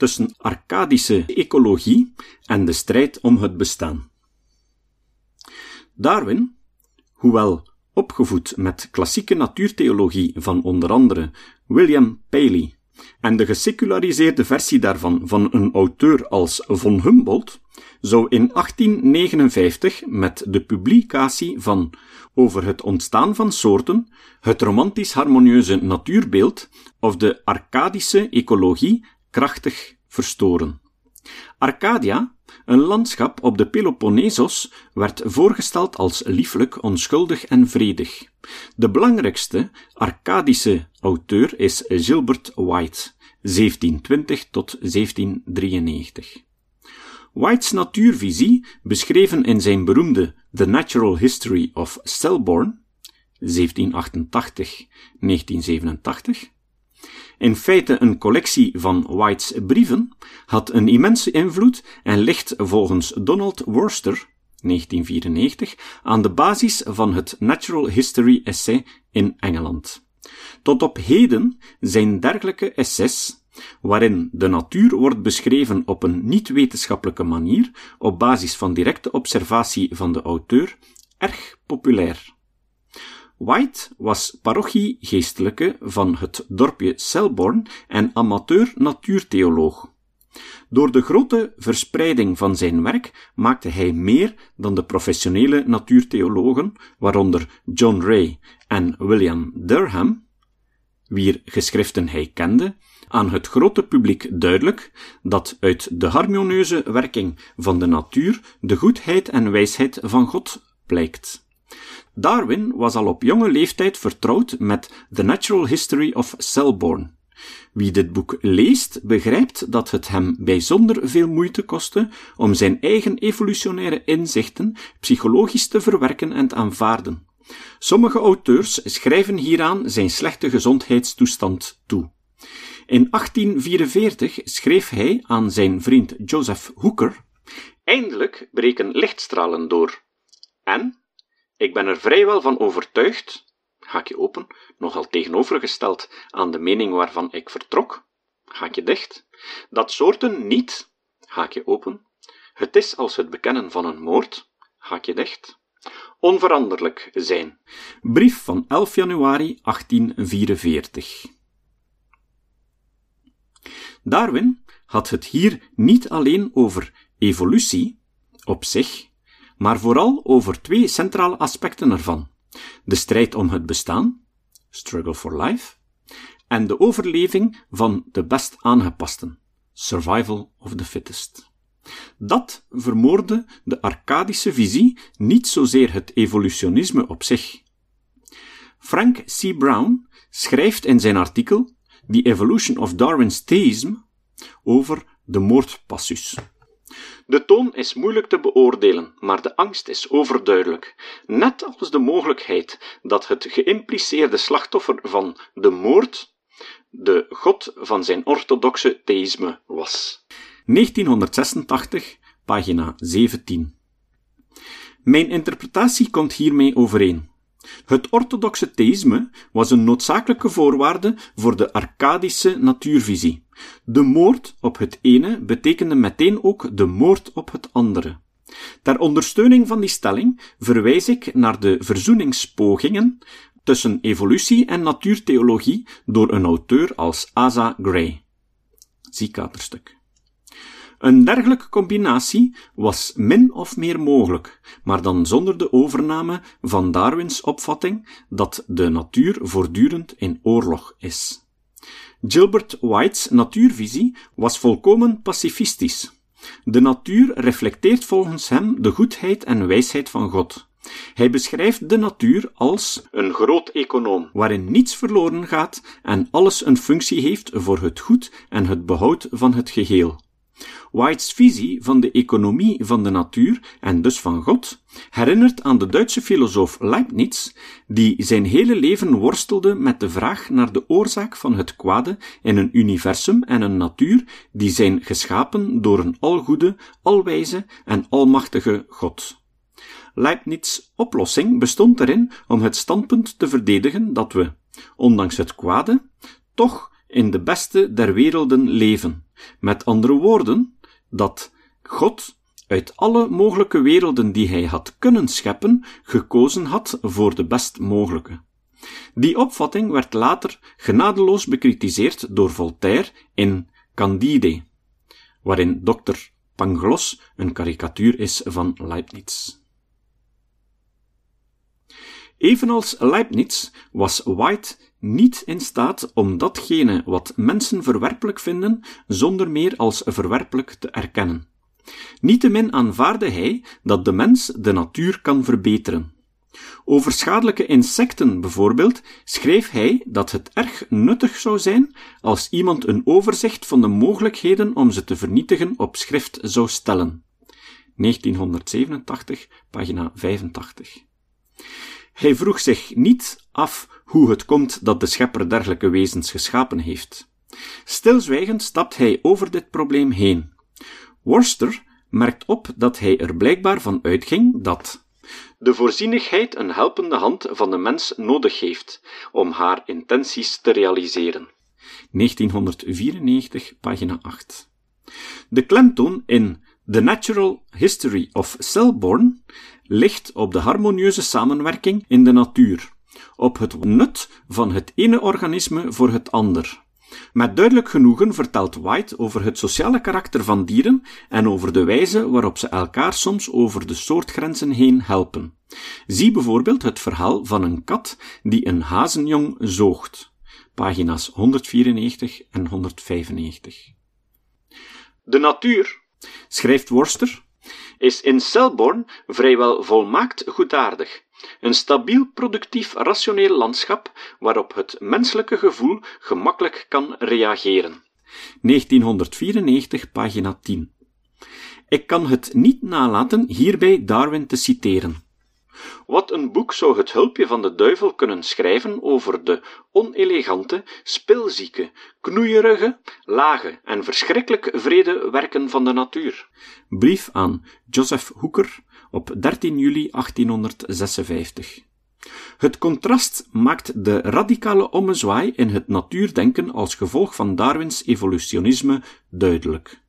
tussen Arcadische ecologie en de strijd om het bestaan. Darwin, hoewel opgevoed met klassieke natuurtheologie van onder andere William Paley en de geseculariseerde versie daarvan van een auteur als von Humboldt, zou in 1859 met de publicatie van Over het ontstaan van soorten, het romantisch harmonieuze natuurbeeld of de Arcadische ecologie krachtig verstoren. Arcadia, een landschap op de Peloponnesos, werd voorgesteld als lieflijk, onschuldig en vredig. De belangrijkste Arcadische auteur is Gilbert White, 1720 tot 1793. White's natuurvisie, beschreven in zijn beroemde The Natural History of Selborne, 1788-1987, in feite een collectie van White's brieven, had een immense invloed en ligt volgens Donald Worcester 1994 aan de basis van het Natural History Essay in Engeland. Tot op heden zijn dergelijke essays waarin de natuur wordt beschreven op een niet-wetenschappelijke manier, op basis van directe observatie van de auteur, erg populair. White was parochiegeestelijke van het dorpje Selborne en amateur natuurtheoloog. Door de grote verspreiding van zijn werk maakte hij meer dan de professionele natuurtheologen, waaronder John Ray en William Durham, wier geschriften hij kende, aan het grote publiek duidelijk dat uit de harmonieuze werking van de natuur de goedheid en wijsheid van God blijkt. Darwin was al op jonge leeftijd vertrouwd met The Natural History of Selborne. Wie dit boek leest, begrijpt dat het hem bijzonder veel moeite kostte om zijn eigen evolutionaire inzichten psychologisch te verwerken en te aanvaarden. Sommige auteurs schrijven hieraan zijn slechte gezondheidstoestand toe. In 1844 schreef hij aan zijn vriend Joseph Hooker: Eindelijk breken lichtstralen door. En ik ben er vrijwel van overtuigd, haakje open, nogal tegenovergesteld aan de mening waarvan ik vertrok, haakje dicht, dat soorten niet, haakje open, het is als het bekennen van een moord, haakje dicht, onveranderlijk zijn. Brief van 11 januari 1844. Darwin had het hier niet alleen over evolutie op zich, maar vooral over twee centrale aspecten ervan: de strijd om het bestaan, struggle for life, en de overleving van de best aangepasten, survival of the fittest. Dat vermoorde de Arcadische visie, niet zozeer het evolutionisme op zich. Frank C. Brown schrijft in zijn artikel The Evolution of Darwin's Theism over de moordpassus. De toon is moeilijk te beoordelen, maar de angst is overduidelijk, net als de mogelijkheid dat het geïmpliceerde slachtoffer van de moord de god van zijn orthodoxe theïsme was. 1986, pagina 17. Mijn interpretatie komt hiermee overeen. Het orthodoxe theïsme was een noodzakelijke voorwaarde voor de Arcadische natuurvisie. De moord op het ene betekende meteen ook de moord op het andere. Ter ondersteuning van die stelling verwijs ik naar de verzoeningspogingen tussen evolutie en natuurtheologie door een auteur als Asa Gray. Zie katerstuk. Een dergelijke combinatie was min of meer mogelijk, maar dan zonder de overname van Darwins opvatting dat de natuur voortdurend in oorlog is. Gilbert White's natuurvisie was volkomen pacifistisch. De natuur reflecteert volgens hem de goedheid en wijsheid van God. Hij beschrijft de natuur als een groot econoom, waarin niets verloren gaat en alles een functie heeft voor het goed en het behoud van het geheel. White's visie van de economie van de natuur en dus van God herinnert aan de Duitse filosoof Leibniz, die zijn hele leven worstelde met de vraag naar de oorzaak van het kwade in een universum en een natuur die zijn geschapen door een algoede, alwijze en almachtige God. Leibniz' oplossing bestond erin om het standpunt te verdedigen dat we, ondanks het kwade, toch in de beste der werelden leven, Met andere woorden, dat God uit alle mogelijke werelden die hij had kunnen scheppen, gekozen had voor de best mogelijke. Die opvatting werd later genadeloos bekritiseerd door Voltaire in Candide, waarin Dr. Pangloss een karikatuur is van Leibniz. Evenals Leibniz was White niet in staat om datgene wat mensen verwerpelijk vinden, zonder meer als verwerpelijk te erkennen. Niettemin aanvaarde hij dat de mens de natuur kan verbeteren. Over schadelijke insecten bijvoorbeeld schreef hij dat het erg nuttig zou zijn als iemand een overzicht van de mogelijkheden om ze te vernietigen op schrift zou stellen. 1987, pagina 85. Hij vroeg zich niet af hoe het komt dat de schepper dergelijke wezens geschapen heeft. Stilzwijgend stapt hij over dit probleem heen. Worster merkt op dat hij er blijkbaar van uitging dat de voorzienigheid een helpende hand van de mens nodig heeft om haar intenties te realiseren. 1994, pagina 8. De klemtoon in The Natural History of Cellborn ligt op de harmonieuze samenwerking in de natuur, op het nut van het ene organisme voor het ander. Met duidelijk genoegen vertelt White over het sociale karakter van dieren en over de wijze waarop ze elkaar soms over de soortgrenzen heen helpen. Zie bijvoorbeeld het verhaal van een kat die een hazenjong zoogt. Pagina's 194 en 195. De natuur, schrijft Worster, is in Selborne vrijwel volmaakt goedaardig. Een stabiel, productief, rationeel landschap waarop het menselijke gevoel gemakkelijk kan reageren. 1994, pagina 10. Ik kan het niet nalaten hierbij Darwin te citeren. Wat een boek zou het hulpje van de duivel kunnen schrijven over de onelegante, spilzieke, knoeierige, lage en verschrikkelijk vrede werken van de natuur. Brief aan Joseph Hooker op 13 juli 1856. Het contrast maakt de radicale ommezwaai in het natuurdenken als gevolg van Darwins evolutionisme duidelijk.